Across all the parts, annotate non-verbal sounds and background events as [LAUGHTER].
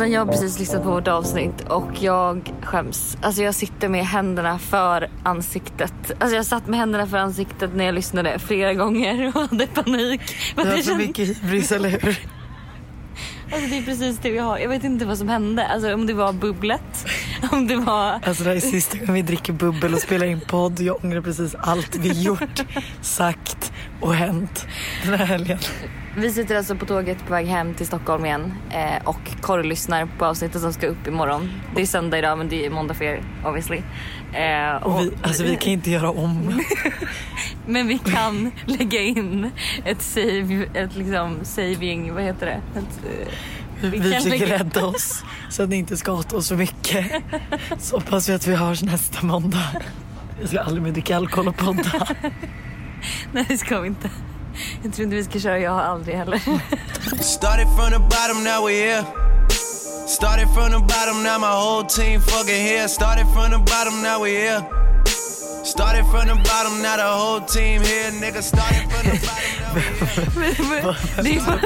Lojsan, jag har precis lyssnat på vårt avsnitt och jag skäms. Alltså jag sitter med händerna för ansiktet. Alltså jag satt med händerna för ansiktet när jag lyssnade flera gånger och hade panik. Du Men har det, för känns, mycket hybris, eller hur? alltså det är precis det vi har. Jag vet inte vad som hände. Alltså om det var bubblet, om det var... Alltså det här är sista gången vi dricker bubbel och spelar in podd. Jag ångrar precis allt vi gjort, sagt och hänt den här helgen. Vi sitter alltså på tåget på väg hem till Stockholm igen eh, och korrlyssnar på avsnittet som ska upp imorgon. Det är söndag idag men det är måndag för er obviously. Eh, Och vi, alltså vi kan inte göra om. [LAUGHS] Men vi kan lägga in ett save, ett liksom saving, vad heter det? Ett, eh, Vi, Vi försöker lägga- rädda oss så att ni inte skadar oss så mycket. [LAUGHS] Så hoppas vi att vi hörs nästa måndag. Jag ska aldrig mer dricka alkohol och podda. [LAUGHS] nej det ska vi inte. [LAUGHS] Jag tror inte vi ska köra jag har aldrig heller. [LAUGHS] Started from the bottom, now we're here. Started from the bottom, now my whole team fucking here. Started from the bottom, now we're here. Started from the bottom, now the whole team here. Nigga, started from the bottom, now we're here. det, är bara,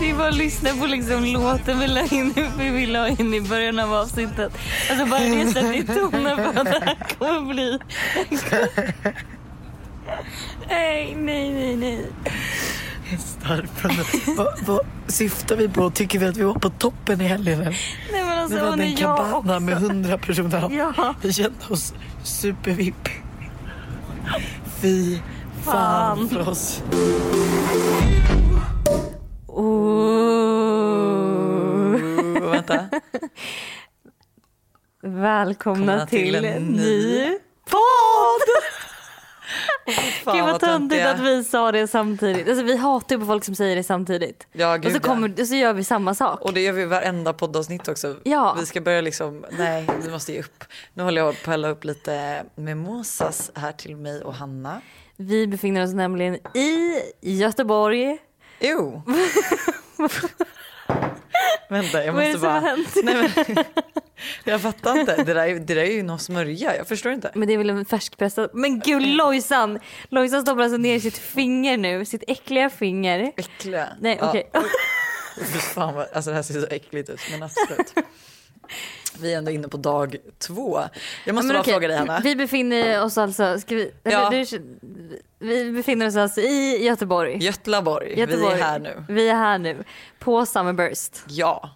det är bara att lyssna på liksom låten vi la in, vi ville ha in i början av avsnittet. Alltså bara det sätter tonen för att det här kommer bli... Nej, nej, nej, nej. starka. Vad, vad syftar vi på? Tycker vi att vi var på toppen i helgen? eller? Nej men alltså Det var en också... med hundra personer. [LAUGHS] Ja. Vi kände oss supervipp. Fy fan Fan. för oss. Oh. vänta. [LAUGHS] Välkomna till, till en ny podd! Gud vad töntigt att vi sa det samtidigt. Alltså, vi hatar ju på folk som säger det samtidigt. Ja, och, gud, så ja. kommer, och så gör vi samma sak. Och det gör vi varenda poddavsnitt också. Ja. Vi ska börja liksom, nej vi måste ge upp. Nu håller jag på att hälla upp lite mimosas här till mig och Hanna. Vi befinner oss nämligen i Göteborg. Jo. [LAUGHS] Vänta jag Vad är måste det som bara. har hänt? Nej, men, [LAUGHS] jag fattar inte. Det där, är- det där är ju någon smörja. Jag förstår inte. Men det är väl en färskpressad... Men gud Lojsan! Lojsan stoppar alltså ner sitt finger nu, sitt äckliga finger. Äckliga. Nej okej. Ja. [LAUGHS] Fy fan vad, alltså det här ser så äckligt ut. Men absolut. [LAUGHS] Vi är ändå inne på dag två. Jag måste bara okej, fråga dig Hanna. Vi befinner oss alltså, vi, Ja. du, vi befinner oss alltså i Göteborg. Götlaborg. Göteborg. Vi är här nu. Vi är här nu. På Summerburst. Ja.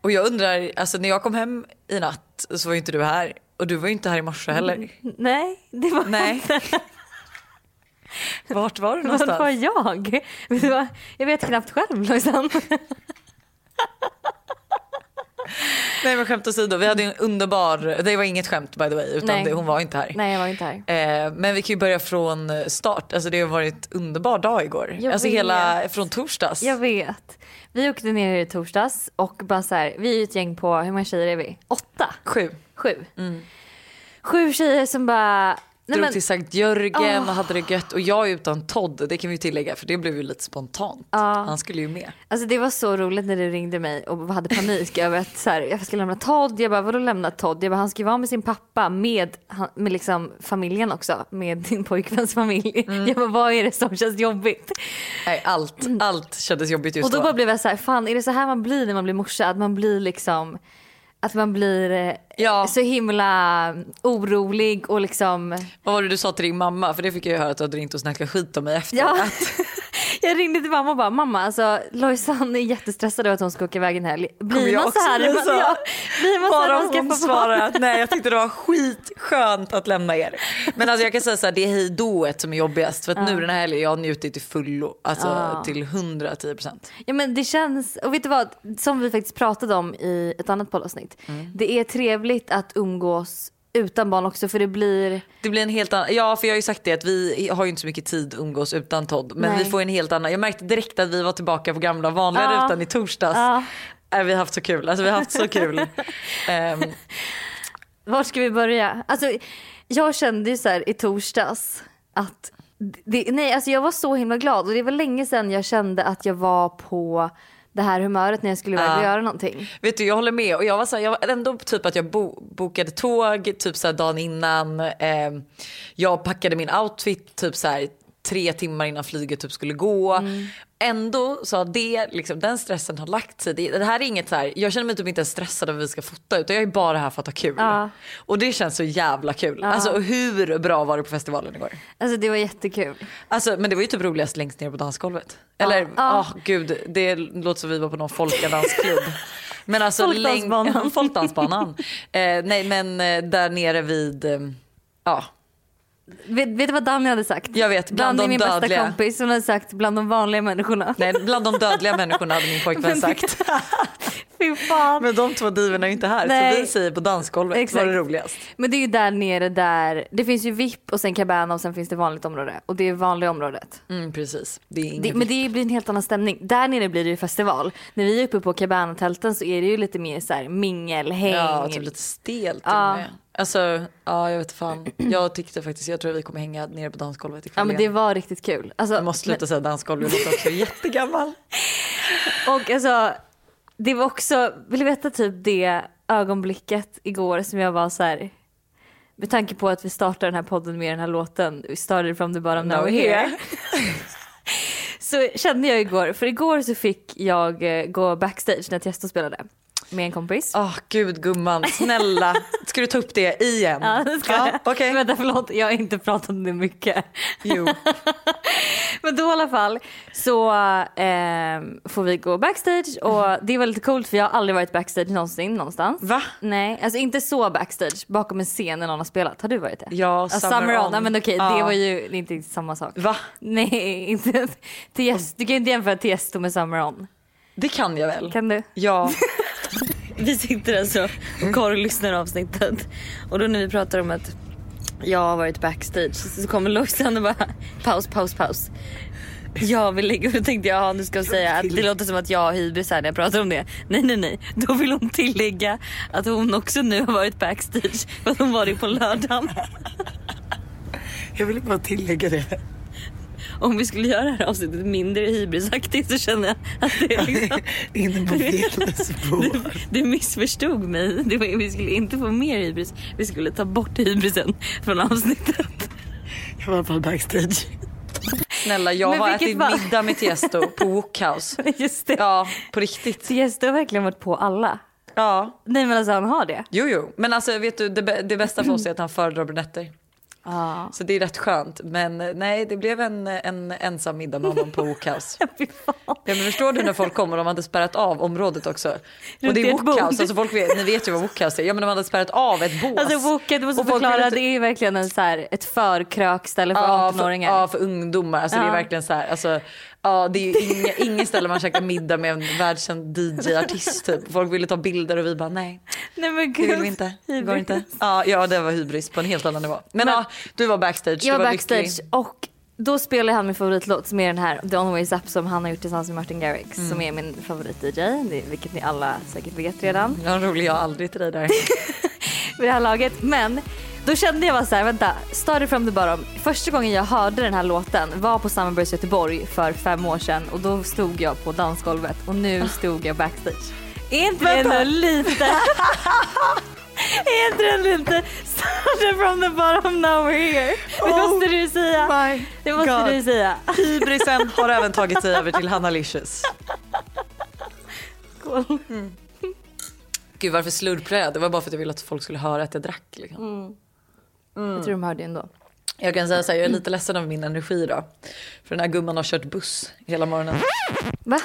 Och jag undrar, alltså när jag kom hem i natt så var ju inte du här. Och du var ju inte här i morse heller. Nej, det var Nej. Vart var du var någonstans? jag? Vet du vad? Jag vet knappt själv Lojsan. Nej men skämt åsido, vi hade en underbar, det var inget skämt by the way utan Nej. det, hon var inte här. Nej jag var inte här. Eh, men vi kan ju börja från start, alltså det har varit underbar dag igår. Jag alltså vet. hela, från torsdags. Jag vet. Vi åkte ner i torsdags och bara så här, vi är ett gäng på, hur många tjejer är vi? Åtta? Sju. Sju? Sju tjejer som bara... Nej, Drog men, till Sankt Jörgen Åh. och hade det gött och jag utan Todd, det kan vi tillägga för det blev ju lite spontant. Ja. Han skulle ju med. alltså det var så roligt när du ringde mig och hade panik [LAUGHS] över att så här, jag ska lämna Todd. Jag bara vadå lämna Todd? Jag bara han ska ju vara med sin pappa med, med liksom familjen också. Med din pojkväns familj. Mm. [LAUGHS] Jag bara vad är det som känns jobbigt? Nej, allt, allt kändes jobbigt just Och då då. bara blev jag så här, fan är det så här man blir när man blir morsa? Att man blir liksom, att man blir eh, Ja. så himla orolig och liksom Vad var det du sa till din mamma? För det fick jag ju höra att du hade ringt och snackat skit om mig efter. Ja. [LAUGHS] Jag ringde till mamma och bara mamma alltså Lojsan är jättestressad över att hon ska åka iväg en helg. Blir man så här? man- så? Ja, blir man så här Bara när man hon svarar att nej jag tyckte det var [LAUGHS] skitskönt att lämna er. Men alltså jag kan säga så här, det är hejdået som är jobbigast. För att nu den här helgen jag har njutit till fullo. Alltså Ja. till 110 procent. Ja men det känns, och vet du vad, som vi faktiskt pratade om i ett annat poddavsnitt. Mm. Det är trevligt att umgås utan barn också för det blir, Det blir en helt annan, ja för jag har ju sagt det att vi har ju inte så mycket tid att umgås utan Todd. Men Nej. vi får en helt annan, jag märkte direkt att vi var tillbaka på gamla vanliga Ja. rutan i torsdags. Ja. Äh, vi har haft så kul, alltså vi har haft så kul. [LAUGHS] Ehm, var ska vi börja? Alltså jag kände ju så här i torsdags att, det, nej alltså jag var så himla glad och det var länge sedan jag kände att jag var på det här humöret när jag skulle iväg och göra någonting. Vet du jag håller med och jag var, så här, jag var ändå typ att jag bo, bokade tåg typ så här dagen innan. Eh, jag packade min outfit typ så här tre timmar innan flyget typ skulle gå. Mm. Ändå så har det, liksom, den stressen har lagt sig. Det, det här är inget så här, jag känner mig typ inte ens stressad över att vi ska fota utan jag är bara här för att ha kul. Ja. Och det känns så jävla kul. Alltså hur bra var det på festivalen igår? Alltså det var jättekul. Alltså, men det var ju typ roligast längst ner på dansgolvet. Eller ja, Ja. gud det låter som vi var på någon folkadansklubb. Men alltså Folkdansbanan. läng- [LAUGHS] Folkdansbanan. eh, nej men eh, där nere vid, eh, ja Vet, vet du vad Danny hade sagt? jag vet bland de min bästa dödliga. kompis, hon hade sagt bland de vanliga människorna. Nej bland de dödliga människorna hade min pojkvän sagt. [LAUGHS] Fy fan. Men de två divorna är ju inte här Nej. så vi säger på dansgolvet Exakt. var det roligast. Men det är ju där nere där, det finns ju VIP och sen Cabana och sen finns det vanligt område. Och det är vanliga området. Mm, precis. Det är Det, men det blir en helt annan stämning. Där nere blir det ju festival. När vi är uppe på Cabana-tälten så är det ju lite mer så här mingel, häng. Ja, typ lite stelt Ja. med. Alltså, ja jag vet fan. Jag tyckte faktiskt, jag tror vi kommer hänga nere på dansgolvet ikväll Ja men det var riktigt kul. Alltså, Jag måste sluta säga dansgolv, jag låter också jättegammal. [LAUGHS] Och alltså, det var också, vill du veta typ det ögonblicket igår som jag var så här. Med tanke på att vi startar den här podden med den här låten, We started from the bottom, now we're here. [LAUGHS] så kände jag igår, för igår så fick jag eh, gå backstage när Tiesto spelade med en kompis. Åh gud gumman, snälla. Ska du ta upp det igen? [LAUGHS] Ja, det ska jag. Okej. Vänta förlåt, jag har inte pratat om det mycket. Jo. [LAUGHS] Men då i alla fall så ehm, får vi gå backstage och det var lite coolt för jag har aldrig varit backstage någonsin någonstans. Va? Nej, alltså inte så backstage bakom en scen när någon har spelat. Har du varit det? Ja, Ja, Summer On. Nej men okej, Ja. det var ju inte samma sak. Va? Nej, [LAUGHS] inte Tiesto. Du kan ju inte jämföra Tiesto med Summer On. Det kan jag väl? Kan du? Ja. Vi sitter alltså och Karo lyssnar avsnittet och då när vi pratar om att jag har varit backstage så kommer Lojsan och bara paus, paus, paus. Jag vill lägga, då tänkte jag, ja, nu ska jag säga att det låter som att jag har hybris här när jag pratar om det. Nej, nej, nej. Då vill hon tillägga att hon också nu har varit backstage för att hon var det på lördagen. Jag ville bara tillägga det. Om vi skulle göra det här avsnittet mindre hybrisaktigt så känner jag att det är liksom, [LAUGHS] Inne på fel spår. du missförstod mig. Det var, vi skulle inte få mer hybris. Vi skulle ta bort hybrisen från avsnittet. Jag var fall backstage. Snälla jag Men har ätit var- middag med Tiesto på Wokhouse. [LAUGHS] Just det. Ja, på riktigt. Tiesto har verkligen varit på alla. Ja. Nej men alltså han har det. Jo, jo. Men alltså vet du, det, det bästa för oss är att han föredrar brunetter. Ja. Så det är rätt skönt. Men eh, nej, det blev en, en ensam middag med honom på [LAUGHS] fan. Ja, men förstår du när folk kommer, de hade spärrat av området också. Och det är. Wokhouse, alltså folk vet, ni vet ju vad Wokhouse är. Ja men de hade spärrat av ett bås. Alltså Woket, du måste förklara, ville det är verkligen en så här, ett förkrökställe för Ja, för, 18-åringar. ja, för ungdomar. Alltså, Det är Ja. verkligen så här. Alltså, ja, det är ju inga, ingen ställe man käkar middag med en världskänd DJ-artist. Typ. Folk ville ta bilder och vi bara nej, Nej men det gud. vill vi inte. Det går Hybris. inte. Ja, ja, det var hybris på en helt annan nivå. Men, Men- ja, du var backstage. Jag var lycklig. backstage och då spelade han min favoritlåt som är den här The Only Ways Up som han har gjort tillsammans med Martin Garrix Mm. som är min favorit-DJ, det- vilket ni alla säkert vet redan rolig, jag har aldrig till dig där. [LAUGHS] vid det här laget. Men då kände jag bara så här, vänta, started from the bottom. Första gången jag hörde den här låten var på Summerburst Göteborg för fem år sedan och då stod jag på dansgolvet och nu stod jag backstage. Är inte det ändå lite... [LAUGHS] är inte det lite started from the bottom now we're here? Det måste du säga. My Det måste God. du säga. Hybrisen har även tagit sig över till Hanna Licious. Skål. Gud varför slurpade jag? Det var bara för att jag ville att folk skulle höra att jag drack. Liksom. Jag tror de hörde ändå. Jag kan säga så här, jag är lite ledsen över min energi idag. För den här gumman har kört buss hela morgonen. Va?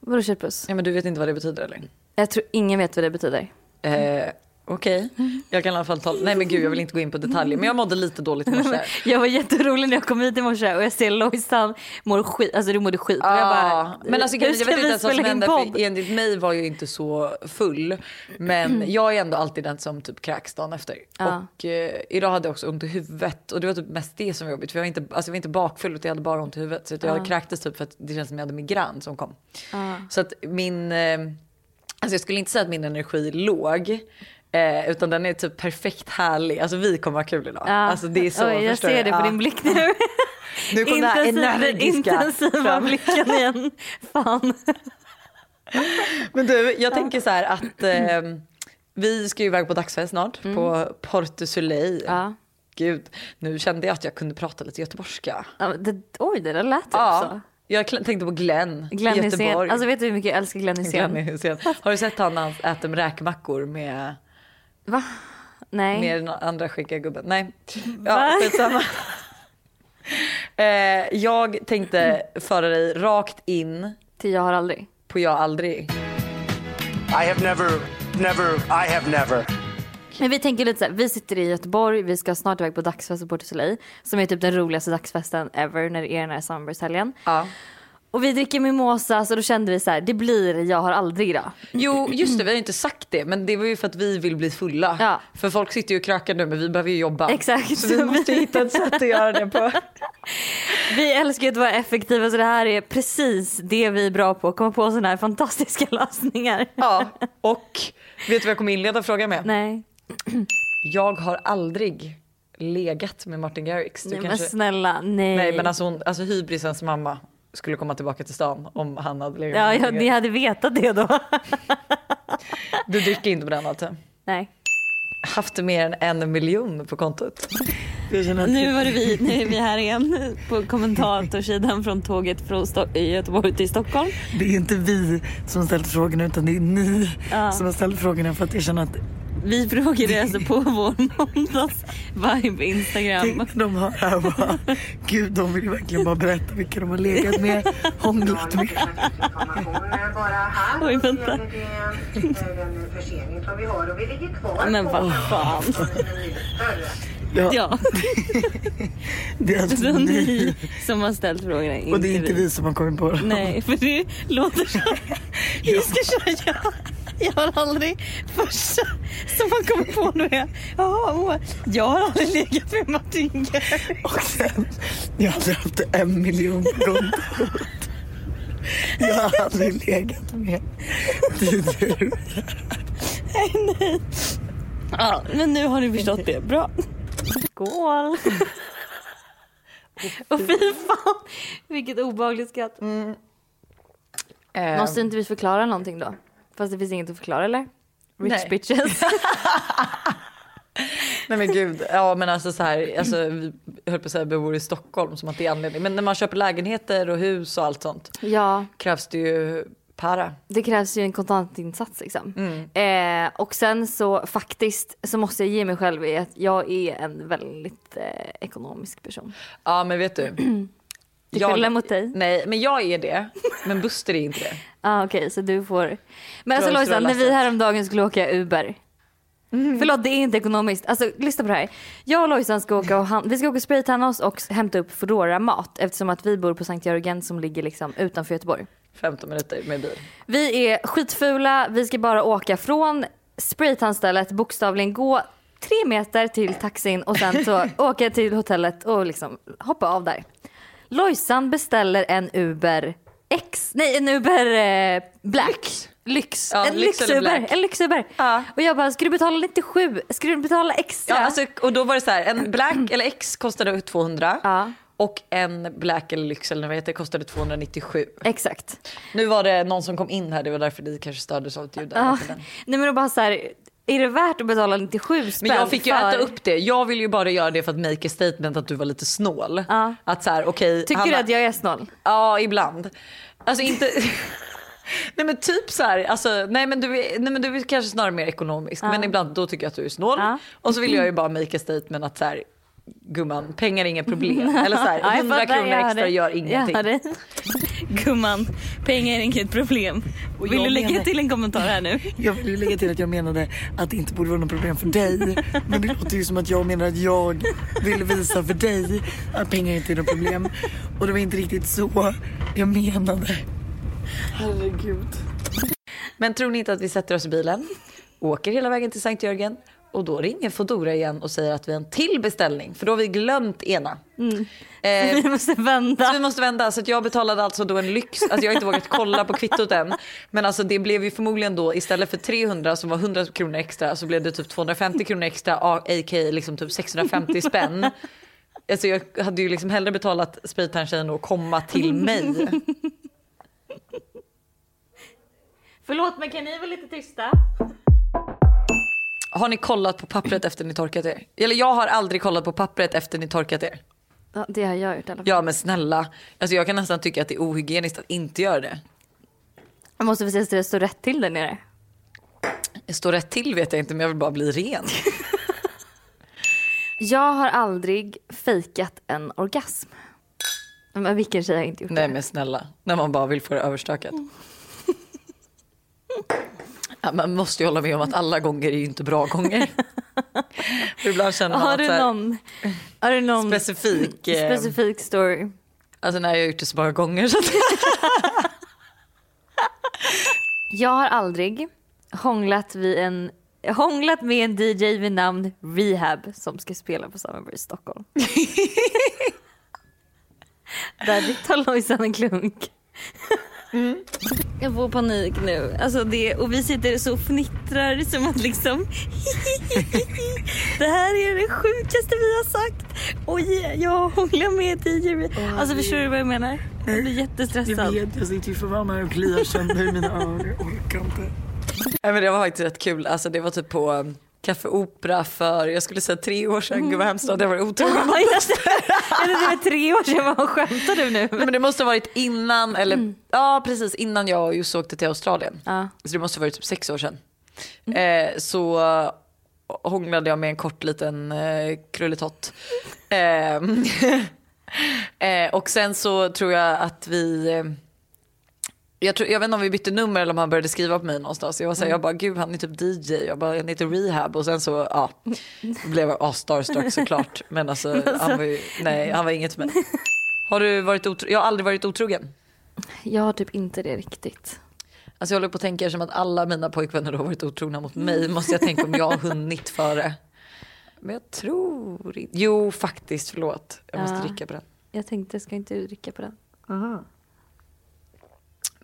Vadå köttbuss? Ja men du vet inte vad det betyder eller? Jag tror ingen vet vad det betyder. Eh, Okej, jag kan i alla fall ta... Nej men gud jag vill inte gå in på detaljer men jag mådde lite dåligt i morse. Jag var jätterolig när jag kom hit i morse och jag ser Lojsan mår skit, alltså du mådde skit. och jag bara, Ah, men alltså, hur jag ska vet inte vi som spela in hände podd? för enligt mig var jag inte så full. Men [CLEARS THROAT] jag är ändå alltid den som typ kräks dagen efter. Ja. Och eh, idag hade jag också ont i huvudet och det var typ mest det som var jobbigt. För jag var inte, alltså, jag var inte bakfull utan jag hade bara ont i huvudet. Så att jag Ja. kräktes typ för att det känns som jag hade migrän som kom. Ja. Så att min, eh, alltså jag skulle inte säga att min energi låg. Eh, utan den är typ perfekt härlig. Alltså vi kommer ha kul idag. Ja. Alltså det är så, Oj, jag ser det på Ja. din blick nu. Nu kom det här energiska intensiva fram. blicken igen. Fan. Men du, jag tänker så här att eh, vi ska ju iväg på dagsfest snart på Porto Soleil. Ja. Gud, nu kände jag att jag kunde prata lite göteborgska. Ja, det, oj, det där lät Ja, så. jag tänkte på Glenn, Glenn i. Göteborg. Alltså vet du hur mycket jag älskar? Glenn Hysén. Har du sett han när han äter räkmackor med, Va? Nej. med den andra skäggiga gubben? Nej. Ja, skitsamma. eh, jag tänkte föra dig rakt in Till jag har aldrig. på jag aldrig. I have never, never, I have never. Men vi tänker lite så här, vi sitter i Göteborg, vi ska snart iväg på dagsfest på Port Soleil. Som är typ den roligaste dagsfesten ever när det är den här Summerburst-helgen. Ja. Och vi dricker mimosa så då kände vi så här, det blir jag har aldrig idag. Jo, just det, vi har inte sagt det, men det var ju för att vi vill bli fulla. Ja. För folk sitter ju och krökar nu, men vi behöver ju jobba. Exakt. Så vi måste hitta ett sätt att göra det på. [LAUGHS] Vi älskar ju att vara effektiva så det här är precis det vi är bra på. Komma på sådana här fantastiska [LAUGHS] lösningar. Ja, och vet du vad jag kommer inleda frågan med? Nej, Jag har aldrig legat med Martin Garrix. Du nej men kanske... snälla, nej. Nej men alltså, hon, alltså hybrisens mamma skulle komma tillbaka till stan om han hade legat Ja, ja, ni hade vetat det då. [LAUGHS] Du dricker inte på den alltså? Nej. Haft mer än en miljon på kontot? Nu var det vi, nu är vi här igen på kommentatorsidan från tåget från Sto- i Göteborg till Stockholm. det är inte vi som har ställt frågorna utan det är ni Ja. som har ställt frågorna för att jag känner att Vi frågade alltså på vår måndags-vibe på Instagram. tänk de hör här bara, gud de vill verkligen bara berätta vilka de har legat med, hånglat med. [LAUGHS] Oj, vänta. Den försening som vi har och vi ligger kvar Men på vad fan. Ja, Ja, [LAUGHS] det är alltså så ni ni. som har ställt frågorna, inte Och det är inte vi som har kommit på det. Nej, för det låter så. [LAUGHS] Vi ska köra jag. Har aldrig första som man kommer på nu är ja, åh, jag har aldrig legat med Martin. Och sen, jag hade haft en miljon på kontot. Jag har aldrig legat med du. Ja, men nu har ni förstått det. Bra. Skål. Och fy fan, vilket obehagligt skratt. Eh, Måste inte vi förklara någonting då? Fast det finns inget att förklara eller? Rich Nej. bitches. [LAUGHS] Nej men gud, ja men alltså så här, alltså, vi höll på att säga bor i Stockholm som att det är anledning. Men när man köper lägenheter och hus och allt sånt ja, krävs det ju para. det krävs ju en kontantinsats liksom. Eh, och sen så faktiskt så måste jag ge mig själv i att jag är en väldigt eh, ekonomisk person. Ja men vet du. [CLEARS THROAT] Skillnad mot dig. Nej men jag är det, men Buster är inte det. [LAUGHS] ah, okej så du får. Men alltså Lojsan, när vi häromdagen skulle åka Uber. Förlåt det är inte ekonomiskt. Alltså lyssna på det här. Jag och Lojsan ska åka och han- vi ska åka och spraytanna oss och hämta upp Foodora mat eftersom att vi bor på Sankt Jörgen som ligger liksom utanför Göteborg. 15 minuter med bil. Vi är skitfula, vi ska bara åka från spraytandstället, bokstavligen gå tre meter till taxin och sen så [LAUGHS] åka till hotellet och liksom hoppa av där. Lojsan beställer en Uber X, nej en Uber eh, Black. Lyx. Ja, en lyx lyxuber. En lyxuber. Ja. Och jag bara, ska du betala 97? Ska du betala extra? Ja, alltså, och då var det så här, en black [CLEARS THROAT] eller X kostade 200 Ja. och en black eller lyx eller vad heter det kostade 297. Exakt. Nu var det någon som kom in här, det var därför ni kanske stördes av ett ljud. där Ja. Nej men då bara så här, är det värt att betala 97 spänn Men jag fick ju för... äta upp det. Jag vill ju bara göra det för att make a statement att du var lite snål. Ja. Att så här, okej. Tycker han- du att jag är snål? Ja, ibland. Alltså inte... [LAUGHS] nej men typ så här, alltså, nej men du är, nej men du är kanske snarare mer ekonomisk. Men ibland då tycker jag att du är snål. Ja. Och så vill jag ju bara make a statement att så här, gumman, pengar är inga problem. Eller så här, [LAUGHS] Ja, jag 100 fattar, kronor extra gör ingenting. [LAUGHS] Gumman, pengar är inget problem. Vill du lägga menar- till en kommentar här nu? [LAUGHS] Jag vill lägga till att jag menade att det inte borde vara något problem för dig. Men det låter ju som att jag menar att jag vill visa för dig att pengar inte är något problem. Och det var inte riktigt så jag menade. Herregud. Men tror ni inte att vi sätter oss i bilen, åker hela vägen till Sankt Jörgen och då ringer Foodora igen och säger att vi har en till beställning för då har vi glömt ena. Eh, Vi måste Så vända. vi måste vända. Så jag betalade alltså då en lyx. Alltså jag har inte vågat kolla på kvittot än. Men alltså det blev ju förmodligen då istället för 300 som var 100 kronor extra så blev det typ 250 kronor extra. A.k. liksom typ 650 spänn. Alltså jag hade ju liksom hellre betalat spraytandtjejen och komma till mig. [LAUGHS] Förlåt men kan ni vara lite tysta? Har ni kollat på pappret [CLEARS THROAT] efter ni torkat er? Eller jag har aldrig kollat på pappret efter ni torkat er. Ja, det har jag gjort i alla fall. Ja men snälla, alltså jag kan nästan tycka att det är ohygieniskt att inte göra det. Jag måste så det står rätt till där nere. Det står rätt till vet jag inte men jag vill bara bli ren. [LAUGHS] Jag har aldrig fejkat en orgasm. Men vilken tjej har inte gjort Nej det? men snälla, när man bara vill få det överstökat. [LAUGHS] Ja, man måste ju hålla med om att alla gånger är ju inte bra gånger. Ibland känner man Har du någon, har du någon specifik, eh, [LAUGHS] specifik story? alltså när jag har gjort det så många gånger så [LAUGHS] Jag har aldrig hånglat, vid en, hånglat med en DJ vid namn Rehab som ska spela på Summerbury i Stockholm. [LAUGHS] Där tar Lojsan en klunk. Jag får panik nu. Alltså det, och vi sitter så och fnittrar som att liksom [LAUGHS] Det här är det sjukaste vi har sagt. Oj, jag hånglar med DJ. Alltså förstår du vad jag menar? Jag blir Jag jättestressad. vet, jag sitter ju förbannad och kliar sönder i mina öron. Jag orkar inte. Nej, men det var faktiskt rätt kul. Alltså, det var typ på Café Opera för, jag skulle säga tre år sedan. Gud vad hemskt att jag var otrogen. Just det. Var tre år sedan, vad skämtar du nu? Men det måste ha varit innan, eller ja precis innan jag just åkte till Australien. Ja. Så det måste ha varit typ sex år sedan. Eh, så uh, hånglade jag med en kort liten eh, krulletott. [LAUGHS] Eh, [LAUGHS] eh, och sen så tror jag att vi eh, jag, tror, jag vet inte om vi bytte nummer eller om han började skriva på mig någonstans. Jag var såhär, jag bara gud han är typ DJ, jag bara han heter Rehab och sen så ja, [LAUGHS] blev jag oh, starstruck såklart. Men [LAUGHS] alltså han var ju, nej han var inget för mig. Har du varit otrogen? Jag har aldrig varit otrogen. Jag har typ inte det riktigt. Alltså jag håller på att tänka som att alla mina pojkvänner har varit otrogna mot mig. Måste jag tänka om jag har hunnit före. Men jag tror inte. Jo faktiskt, förlåt. Jag måste Ja. dricka på den. Jag tänkte, ska inte du dricka på den?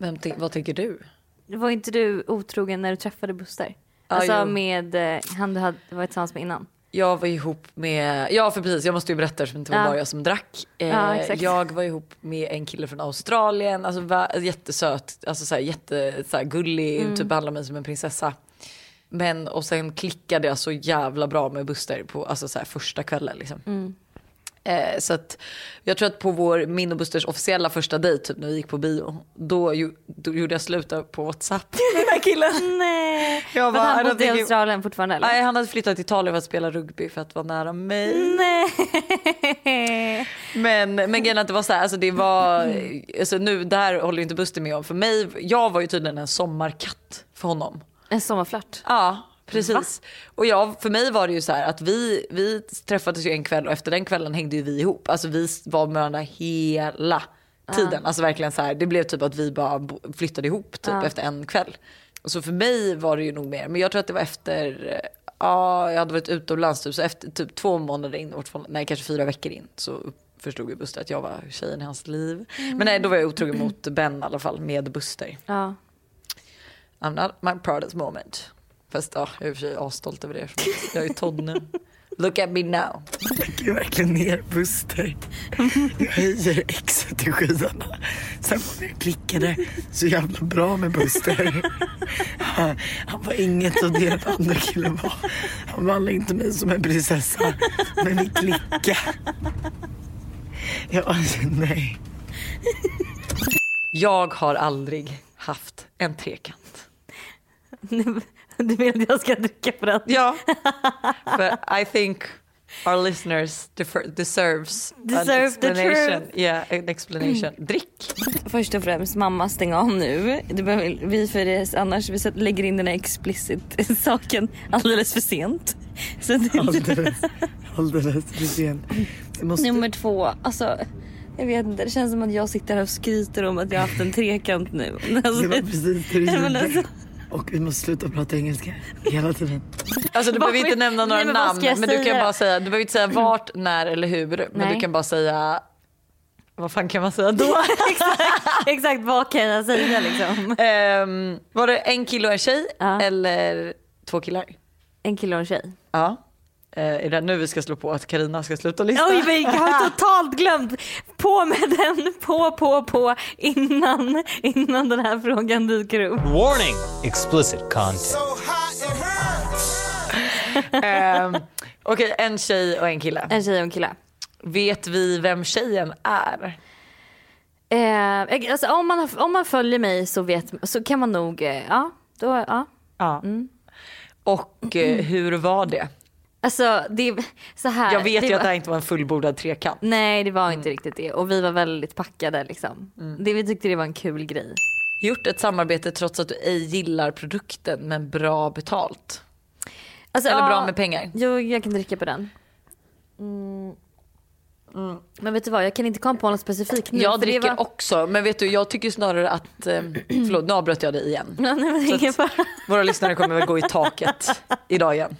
Vem, vad tänker du? Var inte du otrogen när du träffade Buster? Alltså jo. med eh, han du hade varit tillsammans med innan? Jag var ihop med, ja för precis jag måste ju berätta eftersom det inte var Ja. bara jag som drack. Eh, Ja, jag var ihop med en kille från Australien, alltså va, jättesöt, alltså så här, jätte så här, gullig, Mm. typ behandlade mig som en prinsessa. Men och sen klickade jag så jävla bra med Buster på alltså, så här, första kvällen liksom. Mm. Eh, så att jag tror att på vår, min och Busters officiella första dejt, typ när vi gick på bio, då, ju, då gjorde jag slut på WhatsApp [LAUGHS] med den här killen. Nej! Jag bara, han bodde i Australien fortfarande eller? Nej, han hade flyttat till Italien för att spela rugby för att vara nära mig. Nej! Men, men grejen att det var så här, alltså det var, alltså nu, det här håller ju inte Buster med om. För mig, jag var ju tydligen en sommarkatt för honom. En sommarflört. Ja, precis. Och jag, för mig var det ju så här att vi, vi träffades ju en kväll och efter den kvällen hängde ju vi ihop. Alltså vi var med varandra hela tiden. Alltså verkligen så här, det blev typ att vi bara flyttade ihop typ efter en kväll. Och så för mig var det ju nog mer, men jag tror att det var efter, eh, ja jag hade varit utomlands typ, så efter typ två månader in, nej kanske fyra veckor in så förstod ju Buster att jag var tjejen i hans liv. Men nej då var jag otrogen mot Ben i alla fall med Buster. Ja. I'm not my proudest moment. Fast ja, jag är i och för sig asstolt över det. Jag är Todd nu. Look at me now. Jag lägger verkligen ner Buster. Jag höjer exet till skyarna. Sen var jag klickade så jävla bra med Buster. Han, han var inget av det den andra killen var. Han behandlade inte mig som en prinsessa. Men vi klickade. Jag alltså, nej. Jag har aldrig haft en trekant. [LAUGHS] Du vill att jag ska dricka på den? Ja, [LAUGHS] för I think our listeners defer- deserves Deserve an the explanation. truth. Yeah, an explanation. Drick. Först och främst mamma stäng av nu. Det behöver, vi för det, annars vi lägger in den här explicit [LAUGHS] saken alldeles för sent. Så det, Alldeles, alldeles för sent. Måste, Nummer två, alltså jag vet inte, det känns som att jag sitter här och skryter om att jag har haft en trekant nu. Alltså, det var precis det du men gjorde. Och vi måste sluta prata engelska hela tiden. Alltså du behöver inte nämna några Nej, namn. Men du kan bara säga, du behöver inte säga vart, när eller hur. Men Nej. du kan bara säga, vad fan kan man säga då? [LAUGHS] exakt, exakt vad kan jag säga liksom? Ehm, var det en kille och en tjej Ja. eller två killar? En kille och en tjej. Ja. Eh, är det nu vi ska slå på att Karina ska sluta lyssna? Oj, men jag har totalt glömt. På med den, på, på, på innan, innan den här frågan dyker upp. Warning! Explicit content. So. Ehm, Okej, en tjej och en kille. En tjej och en kille. Vet vi vem tjejen är? Eh, alltså, om, man om man följer mig så, vet, så kan man nog, eh, ja, då, ja. Ja. Och eh, hur var det? Alltså det är så här. Jag vet ju var, att det här inte var en fullbordad trekant. Nej det var inte riktigt det och vi var väldigt packade liksom. Det, vi tyckte det var en kul grej. Gjort ett samarbete trots att du ej gillar produkten men bra betalt. Alltså, Eller ja, bra med pengar. Jo jag kan dricka på den. Mm. Men vet du vad jag kan inte komma på något specifikt nu. Jag för dricker var... också men vet du jag tycker snarare att, eh, [CLEARS THROAT] förlåt nu avbröt jag dig igen. Nej, men ingen fara. Våra lyssnare kommer väl gå i taket [LAUGHS] idag igen.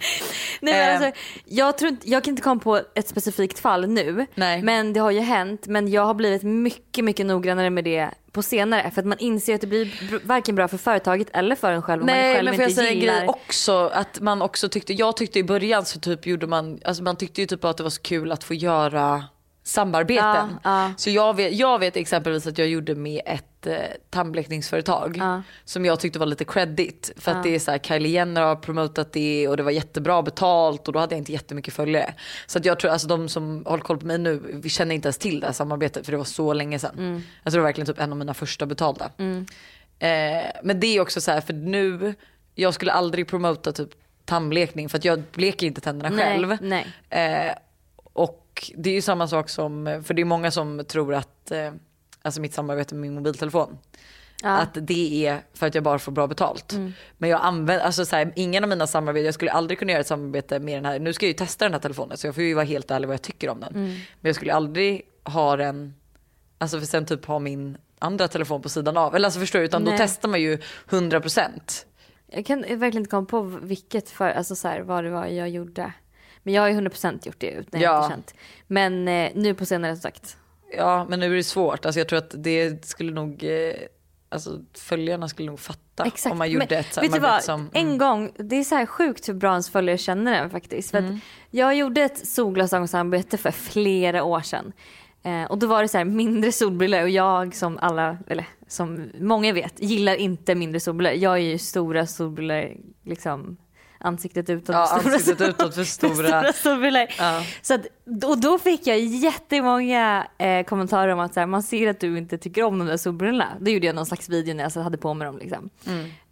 Nej, men Eh. alltså, jag, tror inte, jag kan inte komma på ett specifikt fall nu. Nej. Men det har ju hänt. Men jag har blivit mycket, mycket noggrannare med det på senare. För att man inser att det blir varken bra för företaget eller för en själv. om man Nej själv men jag inte en gillar... grej också att man också tyckte, jag tyckte i början så typ gjorde man, alltså man tyckte ju typ att det var så kul att få göra samarbeten. Ja, ja. Så jag vet, jag vet exempelvis att jag gjorde med ett eh, tandblekningsföretag Ja. som jag tyckte var lite credit för att det är så här Kylie Jenner har promotat det och det var jättebra betalt och då hade jag inte jättemycket följare. Så att jag tror alltså de som håller koll på mig nu, vi känner inte ens till det här samarbetet för det var så länge sedan. Mm. Alltså det var verkligen typ en av mina första betalda. Eh, men det är också så här för nu, jag skulle aldrig promota typ tandblekning för att jag bleker inte tänderna Nej, själv. nej. Eh, och det är ju samma sak som, för det är många som tror att, eh, alltså mitt samarbete med min mobiltelefon, att det är för att jag bara får bra betalt. Men jag använder, alltså så här, ingen av mina samarbeten, jag skulle aldrig kunna göra ett samarbete med den här, nu ska jag ju testa den här telefonen så jag får ju vara helt ärlig vad jag tycker om den. Men jag skulle aldrig ha den, alltså för sen typ ha min andra telefon på sidan av. Eller alltså förstår du, utan Nej. då testar man ju 100%. Jag kan verkligen inte komma på vilket för, alltså så här, vad det var jag gjorde. Men jag har ju 100% gjort det ut när jag Ja. inte känt. Men eh, nu på senare som sagt. Ja men nu är det svårt, alltså jag tror att det skulle nog, eh, alltså följarna skulle nog fatta Exakt. om man gjorde Men ett samarbete som... En gång, det är så här sjukt hur bra ens följare känner den faktiskt. För Mm. att jag gjorde ett solglasögonsamarbete för flera år sedan. Eh, och då var det så här mindre solbrillor och jag som alla, eller som många vet, gillar inte mindre solbrillor. Jag är ju stora solbrillor, liksom ansiktet utåt. Ja, stora ansiktet sol- utåt [LAUGHS] för stora. stora. Ja. Så att, och då fick jag jättemånga eh, kommentarer om att så här, man ser att du inte tycker om de där solbrillorna. Då gjorde jag någon slags video när jag så hade på mig dem. Liksom.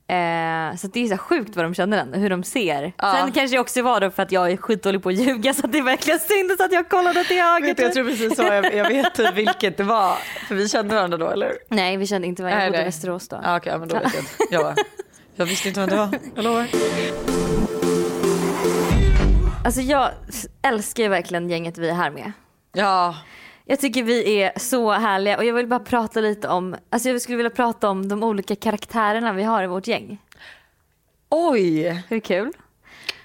Eh, så det är så sjukt vad de känner den, hur de ser. Ja. Sen kanske jag också var då för att jag är skitdålig på att ljuga så att det verkligen synd så att jag kollade till höger. Vet jag tror precis så, jag, jag vet typ vilket det var. För vi kände varandra då eller? Nej vi kände inte varandra, jag bodde i. Västerås då. Ja, Okej men då vet jag inte. Jag, bara, jag visste inte vem det var, jag lovar. Alltså jag älskar ju verkligen gänget vi är här med. Ja, Jag tycker vi är så härliga och jag vill bara prata lite om, alltså jag skulle vilja prata om de olika karaktärerna vi har i vårt gäng. oj Hur kul?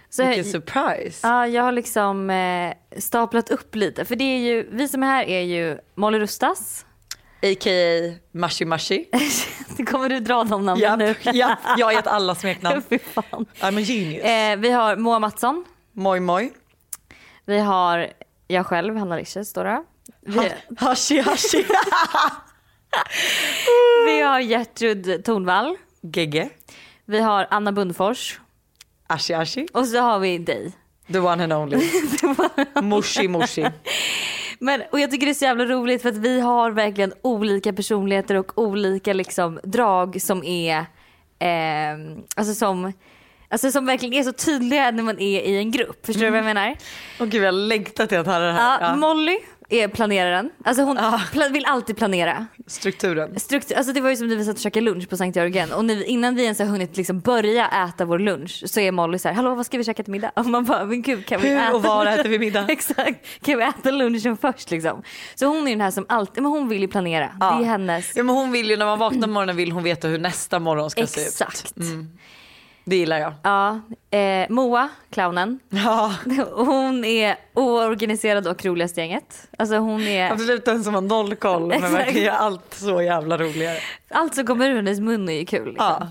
Så vilken surprise. Ja, jag har liksom eh, staplat upp lite. För det är ju, vi som är här är ju Molly Rustas. A.k.a. Mashi Mashi. [LAUGHS] Kommer du dra de namnen Japp, nu? japp, jag har gett alla smeknamn. [LAUGHS] Fy fan. I'm a genius. Eh, vi har Moa Mattsson. Moj moj. Vi har jag själv, Hanna Riches står det. Hashi hashi. [LAUGHS] vi har Gertrud Tornvall. Gegge. Vi har Anna Bundfors. Ashi ashi. Och så har vi dig. The one and only. [LAUGHS] Moshi moshi. Men, och jag tycker det är så jävla roligt för att vi har verkligen olika personligheter och olika liksom drag som är, eh, alltså som, alltså som verkligen är så tydliga när man är i en grupp. Förstår du vad jag menar? Åh gud jag längtar till att höra det Ja, här. Ja. Molly är planeraren. Alltså hon Ja. pla- vill alltid planera. Strukturen. Struktur, alltså det var ju som när vi satt och käkade lunch på Sankt Jörgen och vi, innan vi ens har hunnit liksom börja äta vår lunch så är Molly så här, hallå vad ska vi käka till middag? Och man bara, men gud kan vi Hur äta och var lunchen?" äter vi middag? [LAUGHS] Exakt, kan vi äta lunchen först liksom? Så hon är den här som alltid, men hon vill ju planera. Det är hennes. Ja men hon vill ju när man vaknar på morgonen vill hon veta hur nästa morgon ska se ut. Exakt. Det gillar jag. Ja, eh, Moa, clownen. Ja. Hon är oorganiserad och roligast i gänget. Alltså hon är, Absolut den som har noll koll men verkar göra allt så jävla roligare. allt som kommer ur hennes mun är ju kul. Liksom. Ja.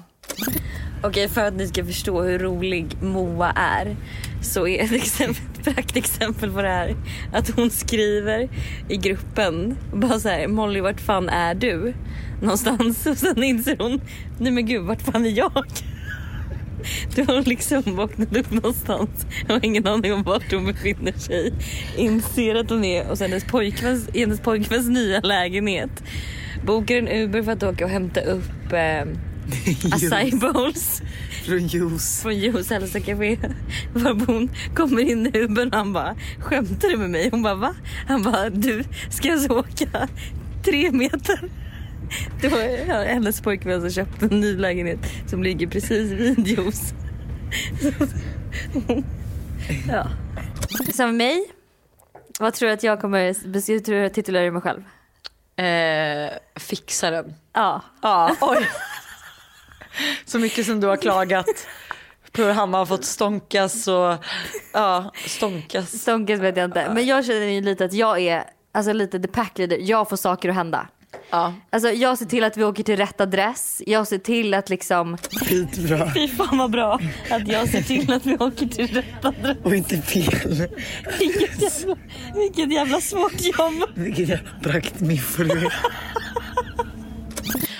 Okej, för att ni ska förstå hur rolig Moa är så är ett, exempel, [LAUGHS] ett praktexempel på det här att hon skriver i gruppen bara så här Molly vart fan är du? Någonstans [LAUGHS] och sen inser hon nej men gud vart fan är jag? Du har liksom vaknat upp någonstans och har ingen aning om vart hon befinner sig. Inser att hon är hos hennes pojkväns, i hennes pojkväns nya lägenhet. Bokar en Uber för att åka och hämta upp [LAUGHS] eh, acai bowls Från juice. från Juhos hälsocafé. Varpå hon kommer in i Ubern och han bara skämtar du med mig? Hon bara va? Han bara du ska jag så åka tre meter? [LAUGHS] Det var hennes pojkvän som köpte en ny lägenhet som ligger precis vid Juhos. [LAUGHS] ja. Som mig, vad tror du att jag kommer, tror jag titulerar mig själv? Eh, fixaren. Ja. Ja, oj. [LAUGHS] Så mycket som du har klagat på hur Hanna har fått stånkas och ja, stånkas. Stånkas vet jag inte. Men jag känner ju lite att jag är alltså lite the pack leader. Jag får saker att hända. Ja. Alltså jag ser till att vi åker till rätt adress. Jag ser till att liksom... Skitbra. Fy fan vad bra att jag ser till att vi åker till rätt adress. Och inte fel. Vilket jävla, vilket jävla svårt jobb. Vilket jävla praktmiffo du är.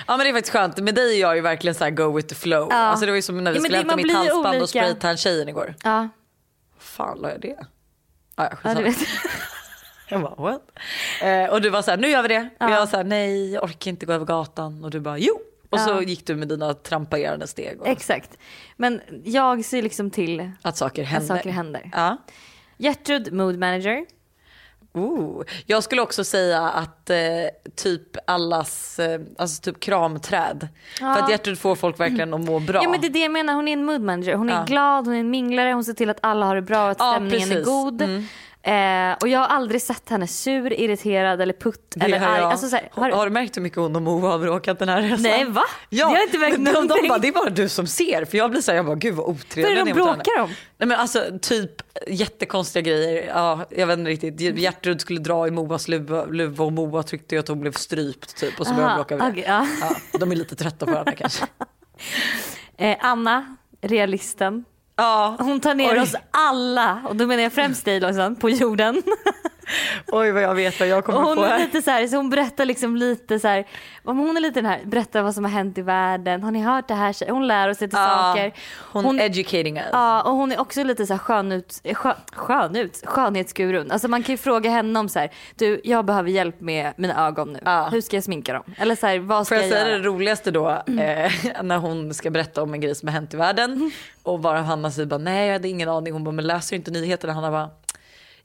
ja men det är faktiskt skönt. Med dig är jag ju verkligen så här go with the flow. Ja. Alltså det var ju som när vi Ja, skulle hämta mitt halsband olika. och spraytan tjejen igår. Ja, Fan la jag det? Ja, ja, ja du vet. Jag bara what? Eh, och du var så här, nu gör vi det. Och Ja. jag var så här, nej jag orkar inte gå över gatan. Och du bara jo. Och så Ja. gick du med dina trampagerande steg. Och Exakt. Men jag ser liksom till att saker att händer. saker händer. Ja. Gertrud, mood manager. Ooh. Jag skulle också säga att eh, typ allas, eh, alltså typ kramträd. För att Gertrud får folk verkligen att må bra. Ja men det är det jag menar, hon är en mood manager. Hon är Ja. glad, hon är en minglare, hon ser till att alla har det bra och att Ja, stämningen är precis. god. Mm. Eh, och jag har aldrig sett henne sur, irriterad eller putt Det eller arg. Alltså, så här, har... har du märkt hur mycket hon och Moa har bråkat den här resan? Nej va? Ja, Jag har inte märkt men de, de någonting. bara, det är bara du som ser. För jag blir såhär, jag bara gud vad otrevliga Vad är de ni är mot bråkar om? Nej men alltså typ jättekonstiga grejer. Ja, jag vet inte riktigt. Gertrud skulle dra i Moas luva, luva och Moa tyckte att hon blev strypt typ. Och så började de bråka över det. okej, ja. Ja, de är lite trötta på varandra kanske. [LAUGHS] Eh, Anna, realisten. Ja, Hon tar ner Oj. oss alla, och då menar jag främst dig Lojsan, på jorden. [LAUGHS] [LAUGHS] oj vad jag vet vad jag kommer hon är här. lite så här, så hon berättar liksom lite så här, hon är lite den här, berättar vad som har hänt i världen, har ni hört det här? Hon lär oss lite saker. Hon, Hon- educating us. Ja, och hon är också lite så här skönut, skö, skönut, skönhetsgurun. Alltså man kan ju fråga henne om så här, du jag behöver hjälp med mina ögon nu. Ja. Hur ska jag sminka dem? Eller så här, vad ska Får jag jag, säga det roligaste då? Eh, när hon ska berätta om en grej som har hänt i världen. Och bara Hanna säger bara nej jag hade ingen aning. Hon bara men läser inte nyheterna? Hanna bara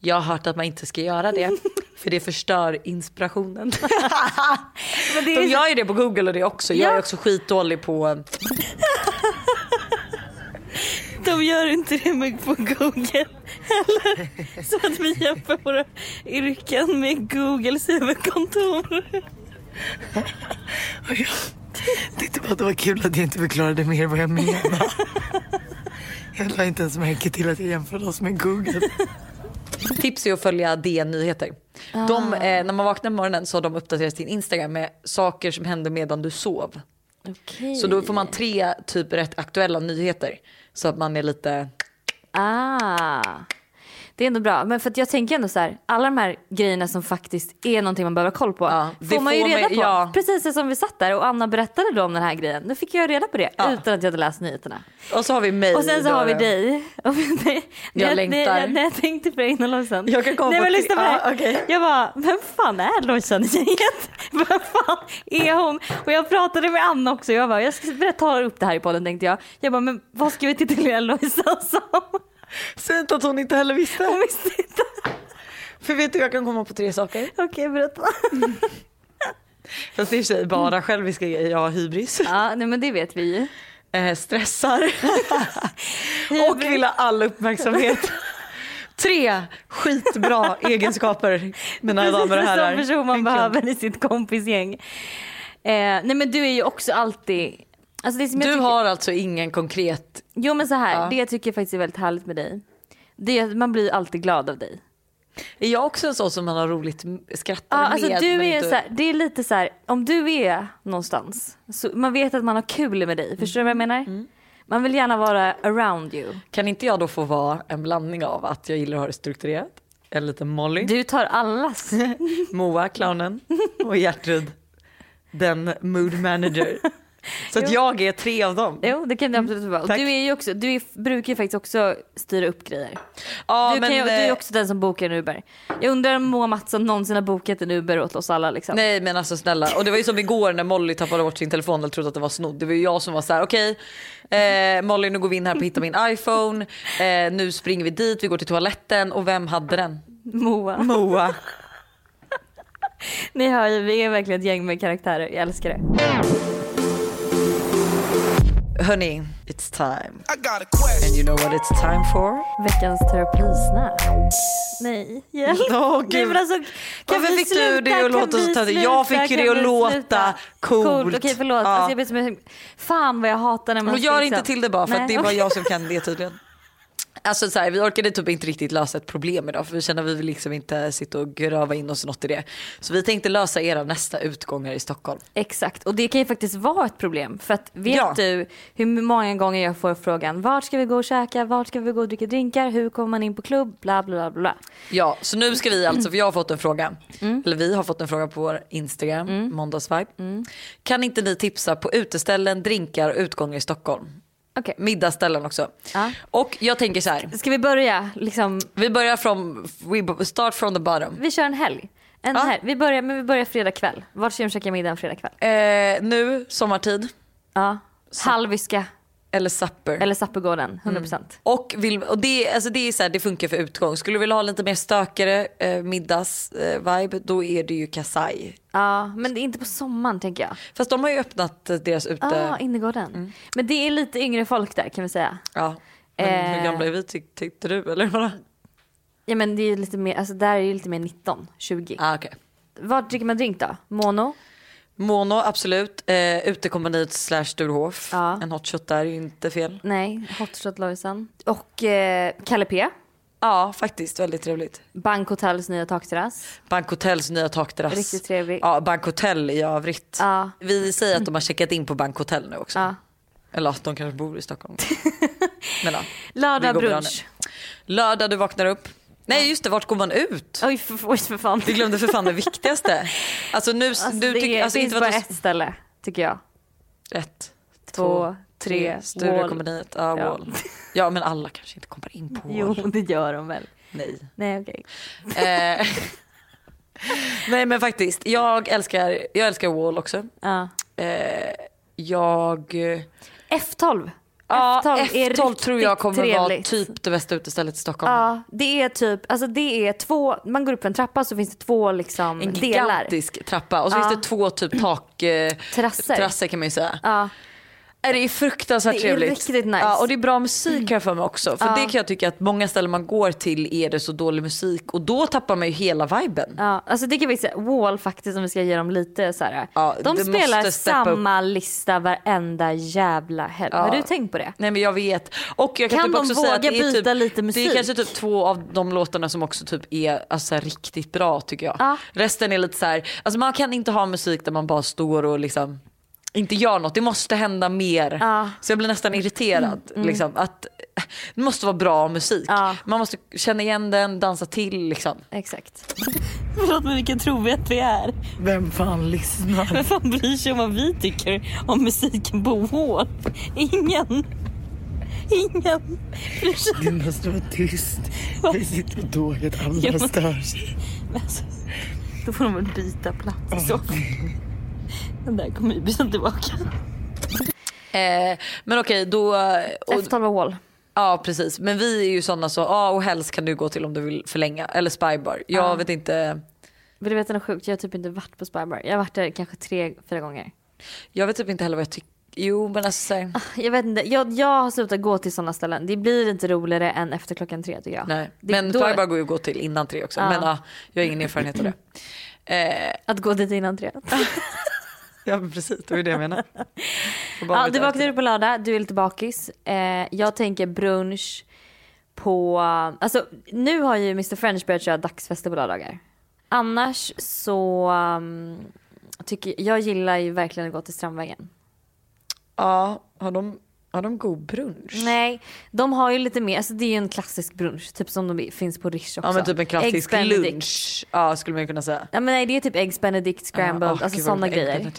jag har hört att man inte ska göra det. För det förstör inspirationen. [LAUGHS] Men det De är så, gör ju det på google och det också. Jag Ja. är också skitdålig på de gör inte det med på google. Eller så att vi jämför våra yrken med googles huvudkontor. Jag tyckte bara att det var kul att jag inte förklarade mer vad jag menar. Jag la inte ens märke till att jag jämförde oss med Google. Tips är att följa DN Nyheter. De, eh, när man vaknar på morgonen så har de uppdaterat sin Instagram med saker som hände medan du sov. Okej. Så då får man tre typ rätt aktuella nyheter. Så att man är lite Ah. Det är ändå bra. Men för att jag tänker ändå så här, alla de här grejerna som faktiskt är någonting man behöver ha koll på. Ja, får det man ju får reda man- på. ja. Precis som vi satt där och Anna berättade då om den här grejen. Nu fick jag reda på det Ja. utan att jag hade läst nyheterna. Och så har vi mig. Och sen så då. har vi dig. Och det- Jag längtar. När, när jag tänkte på dig innan Lojsan. Jag kan komma Nej men lyssna på det här. okej. Jag bara, vem fan är Lojsan gänget? [LAUGHS] Vem fan är hon? Och jag pratade med Anna också. Jag bara, jag ska ta upp det här i podden tänkte jag. Jag bara, men vad ska vi titulera Lojsan som? Säg inte att hon inte heller visste. Hon visste inte. För vet du jag kan komma på tre saker. Okej, berätta. [LAUGHS] Fast det är i sig bara själviska grejer. Jag har hybris. Ja, nej men det vet vi ju. Eh, stressar. [LAUGHS] och vill ha all uppmärksamhet. Tre skitbra [LAUGHS] egenskaper mina damer och herrar. Som person man En behöver i sitt kompisgäng. Eh, nej men du är ju också alltid... Alltså det som jag Du tycker, har alltså ingen konkret... Jo men så här, Ja. det jag tycker faktiskt är väldigt härligt med dig. Det är att man blir alltid glad av dig. Är jag också en sån som man har roligt skrattar Ja, med? alltså du är inte- så här, det är lite så här, om du är någonstans, så man vet att man har kul med dig. Förstår du vad jag menar? Mm. Man vill gärna vara around you. Kan inte jag då få vara en blandning av att jag gillar att ha det strukturerat? En liten Molly, Du tar allas. [LAUGHS] Moa, clownen och Gertrud, den mood manager. [LAUGHS] Så att jag är tre av dem. Jo det kan det absolut vara. Tack. Du är ju också, du är, brukar ju faktiskt också styra upp grejer. Ja, du, men, ju, du är eh, också den som bokar en Uber. Jag undrar om Moa Mattsson någonsin har bokat en Uber åt oss alla liksom. Nej men alltså snälla. Och det var ju som igår när Molly tappade bort sin telefon och trodde att det var snodd. Det var ju jag som var så här: okej eh, Molly nu går vi in här på hitta min iPhone. Eh, nu springer vi dit, vi går till toaletten och vem hade den? Moa. Moa. [LAUGHS] Ni hör ju, vi är verkligen ett gäng med karaktärer. Jag älskar det. Hörni, it's time. I got a question. And you know what it's time for? Veckans terapisnack. Nej, hjälp. [LAUGHS] Nej, gud. men alltså, kan Varför vi fick du det sluta? att låta så vi töntigt? Jag sluta? fick Kan det att vi låta sluta? coolt. Okej förlåt. Ja. Alltså, jag som, fan vad jag hatar när man Och ska gör liksom- inte till det bara för att Nej, det är bara jag som kan det tydligen. [LAUGHS] Alltså så här, vi orkade typ inte riktigt lösa ett problem idag för vi känner att vi vill liksom inte sitta och grava in oss något i det. Så vi tänkte lösa era nästa utgångar i Stockholm. Exakt och det kan ju faktiskt vara ett problem. För att vet Ja. du hur många gånger jag får frågan vart ska vi gå och käka, vart ska vi gå och dricka drinkar, hur kommer man in på klubb, bla bla bla bla. Ja, så nu ska vi alltså, för jag har fått en fråga, eller vi har fått en fråga på vår Instagram, måndagsvibe. Kan inte ni tipsa på uteställen, drinkar och utgångar i Stockholm? Okej, Middagsställen också. Ja. Och jag tänker så här, ska vi börja liksom, vi börjar från, we start from the bottom. vi kör en helg. En Ja. helg. Vi börjar, men vi börjar fredag kväll. Vart ska vi käka middag en fredag kväll? Eh, nu, sommartid, Ja. Halviska eller supper. eller Sappergården, 100%. Och, vill, och det, alltså det, är så här, det funkar för utgång. Skulle du vilja ha lite mer stökare eh, middags-vibe, då är det ju Kasai. Ja, men det är inte på sommaren tänker jag. Fast de har ju öppnat eh, deras ute... Ja, innergården. Men det är lite yngre folk där kan vi säga. Ja. Men hur Eh. gamla är vi tyck, tyckte du? Eller vadå? Ja men det är ju lite mer, alltså där är ju lite mer 19, 20. Ah, okay. Vart dricker man drink då? Mono? Mono, absolut. Eh, Utekompaniet slash Sturehof. Ja. En hot shot där är ju inte fel. Nej, Hot Shot Lojsan. Och eh, Kalle P. Ja, faktiskt väldigt trevligt. Bankhotels nya takterrass. Bankhotells nya takterrass. Riktigt trevlig. Ja, Bankhotell i övrigt. Ja. Vi säger att de har checkat in på Bankhotell nu också. Ja. Eller att de kanske bor i Stockholm. [LAUGHS] Men ja. Lördag brunch. Lördag du vaknar upp. Nej just det, vart går man ut? Oj för, oj för fan. Vi glömde för fan det viktigaste. Alltså nu, Alltså, du det tycker, alltså finns inte bara du... ett ställe tycker jag. Ett, Två, tre, Större Wall. kompaniet. Ja, Ja. Wall. Ja men alla kanske inte kommer in på Jo Wall. det gör de väl. Nej. Nej okej. Eh, [LAUGHS] Nej men faktiskt, jag älskar, jag älskar Wall också. Ja. Eh, jag... F12. Ja, F12 är F12 tror jag kommer vara trevligt. typ det bästa utestället i Stockholm. Ja, det är typ, alltså det är två, man går upp en trappa så finns det två liksom En delar. gigantisk trappa och så Ja. finns det två typ tak... Eh, Terrasser. terrasser kan man ju säga. Ja, det är fruktansvärt Det är trevligt. riktigt nice. Ja, och det är bra musik här för mig också. För Ja. det kan jag tycka att många ställen man går till är det så dålig musik och då tappar man ju hela viben. ja, alltså det kan vi säga, Wall faktiskt om vi ska ge dem lite så här. Ja, de det spelar samma lista varenda jävla helg. Har du tänkt på det? Nej men jag vet. Och jag kan, Kan typ de också säga att våga det är byta typ, lite Det musik? är kanske typ två av de låtarna som också typ är alltså, riktigt bra tycker jag. Ja. Resten är lite så här, alltså man kan inte ha musik där man bara står och liksom inte gör något. Det måste hända mer. Ja. Mm, Så jag blir nästan irriterad. Liksom, att, [LAUGHS] det måste vara bra musik. Ja. Man måste känna igen den, dansa till liksom. Exakt. Förlåt men vilken trovärd vi är. Vem fan lyssnar? Vem fan bryr sig om vad vi tycker om musiken på Wall? Ingen. Ingen bryr sig. Du måste vara tyst. Vi sitter på tåget, Ja, alla men- stör sig. Alltså, då får de väl byta plats i så fall. Den där kommer ju byta tillbaka. Eh, men okej, då... Och, F12 och Wall. ja precis, men vi är ju sådana så, ja och helst kan du gå till om du vill förlänga. Eller Spybar. Jag Ja. vet inte. Vill du veta något sjukt? Jag har typ inte varit på Spybar. Jag har varit där kanske tre, fyra gånger. Jag vet typ inte heller vad jag tycker. Jo men alltså så här, Jag vet inte, jag, jag har slutat gå till sådana ställen. Det blir inte roligare än efter klockan tre tycker jag. nej. Det- Men då- Spybar går ju att gå till innan tre också. Ja. Men ja, jag har ingen erfarenhet av det. Eh, Att gå dit innan tre. [LAUGHS] ja precis, det var ju det jag menade. Ja, du vaknar efter. upp på lördag, du är lite bakis. Eh, jag tänker brunch på... Alltså nu har ju Mr French börjat köra dagsfester på lördagar. Annars så um, tycker jag gillar ju verkligen att gå till Strandvägen. Ja, har de, har de god brunch? Nej, de har ju lite mer, alltså det är ju en klassisk brunch, typ som de finns på Rish också. Ja men typ en klassisk lunch. Ja skulle man kunna säga. Ja men nej det är typ Eggs Benedict scrambled, Ja, åh, alltså sådana grejer.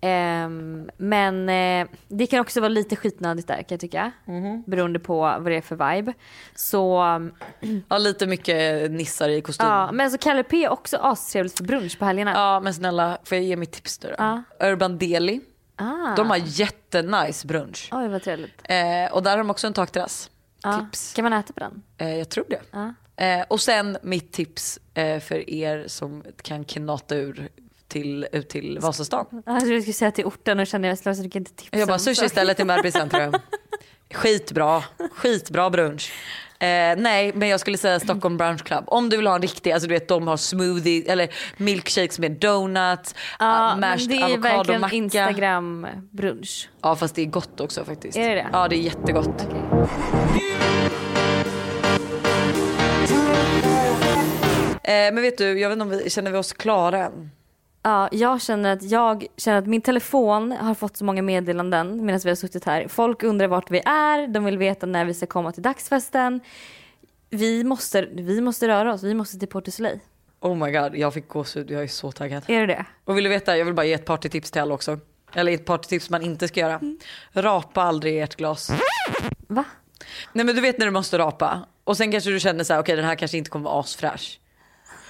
Ehm, men eh, det kan också vara lite skitnödigt där kan jag tycka. Mhm. Beroende på vad det är för vibe. Så Ja, lite mycket nissar i kostym. ja, men så Kalle P är också astrevligt för brunch på helgerna. Ja men snälla får jag ge mitt tips då? Ja. Urban Deli. Ah. De har jättenice brunch. Oj vad trevligt. Eh, och där har de också en takterrass. Ja. Tips. Kan man äta på den? Eh, jag tror det. Ja. Eh, och sen mitt tips eh, för er som kan knata ur till, ut till Vasastan. Jag trodde du skulle säga till orten och kände jag så du kan inte tipsa Jag bara sushi istället i Märby centrum. [LAUGHS] Skitbra, skitbra brunch. Eh, nej men jag skulle säga Stockholm Brunch Club. Om du vill ha en riktig, alltså du vet de har smoothie eller milkshakes med donuts, Ja, uh, mashed det är verkligen. Instagram brunch. Ja fast det är gott också faktiskt. Är det det? Ja det är jättegott. Eh, men vet du, jag vet inte om vi, känner vi oss klara än? Ja, jag känner att jag känner att min telefon har fått så många meddelanden medan vi har suttit här. Folk undrar vart vi är, de vill veta när vi ska komma till dagsfesten. Vi måste, vi måste röra oss, vi måste till Port du Soleil. Oh my god, jag fick gåshud, jag är så taggad. Är det det? Och vill du veta, jag vill bara ge ett partytips till alla också. Eller ett partytips man inte ska göra. Rapa aldrig ert glas. Va? Nej men du vet när du måste rapa och sen kanske du känner så här: okej den här kanske inte kommer vara asfräsch.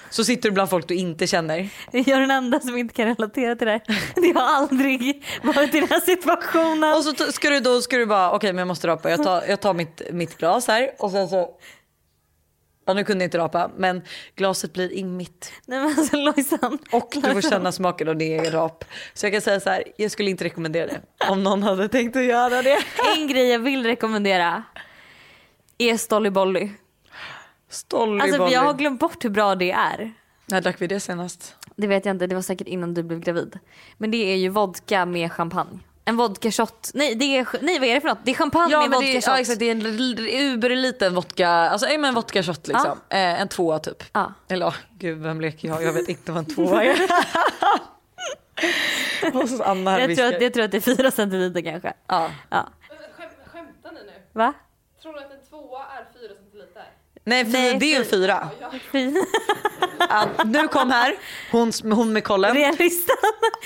Så sitter du bland folk du inte känner. Jag är den enda som inte kan relatera till det här. Jag har aldrig varit i den här situationen. Och så ska du då ska du bara, okej men jag måste rapa. Jag tar, jag tar mitt, mitt glas här och sen så Ja nu kunde jag inte rapa men glaset blir immigt. Nej men alltså Lojsan. Och du får känna smaken och det rap. Så jag kan säga så här, jag skulle inte rekommendera det. Om någon hade tänkt att göra det. En grej jag vill rekommendera är Stolly Bolly. Stolly Alltså för bolly. jag har glömt bort hur bra det är. När drack vi det senast? Det vet jag inte, det var säkert innan du blev gravid. Men det är ju vodka med champagne. En vodka shot. Nej, det är, nej vad är det för något? Det är champagne Ja med men vodka det, är- shot. ja, exakt, det är en uberliten vodka, alltså men vodka shot liksom. Eh, en tvåa typ. Ja. Eller ja, gud vem leker jag? Jag vet inte vad en tvåa är. [LAUGHS] och så Anna här jag, tror att, jag tror att det är fyra centiliter kanske. ja. Ja. Skäm, skämtar ni nu? Va? Tror du att en tvåa är fyra? Nej, för Nej, det är ju en fyra. Fin. Ja, nu kom här, hon, hon med kollen. Realisten.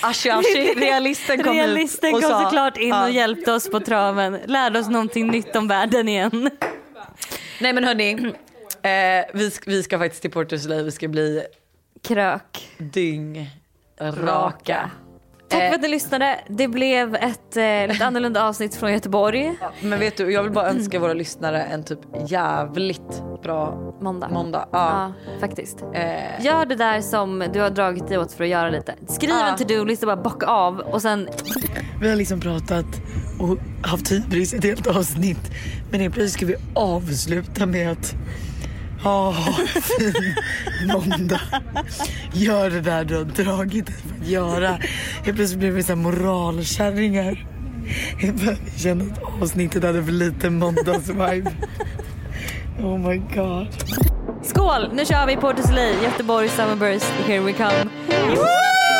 Ashi Ashi, [LAUGHS] realisten kom Realisten ut och kom sa, såklart in ja. och hjälpte oss på traven. Lärde oss någonting nytt om världen igen. Nej men hörni, eh, vi, ska, vi ska faktiskt till Porto Soleil, vi ska bli Krök. dyng raka. Tack Eh. för att ni lyssnade. Det blev ett eh, lite [LAUGHS] annorlunda avsnitt från Göteborg. Men vet du, jag vill bara önska våra lyssnare en typ jävligt bra Måndag. måndag. Ja. Ja, faktiskt. Eh, Gör det där som du har dragit dig åt för att göra lite. Skriv Ja. en to-do-lista och bara bocka av och sen Vi har liksom pratat och haft hybris i ett helt avsnitt. Men helt plötsligt ska vi avsluta med att ha fin måndag. Gör det där du har dragit dig för att göra. Helt plötsligt blev vi så här moralkärringar. Plötsligt kände att avsnittet hade för lite måndagsvibe. Oh my god. skål! Nu kör vi Port Soleil, Göteborg Summerburst, here we come. Woo!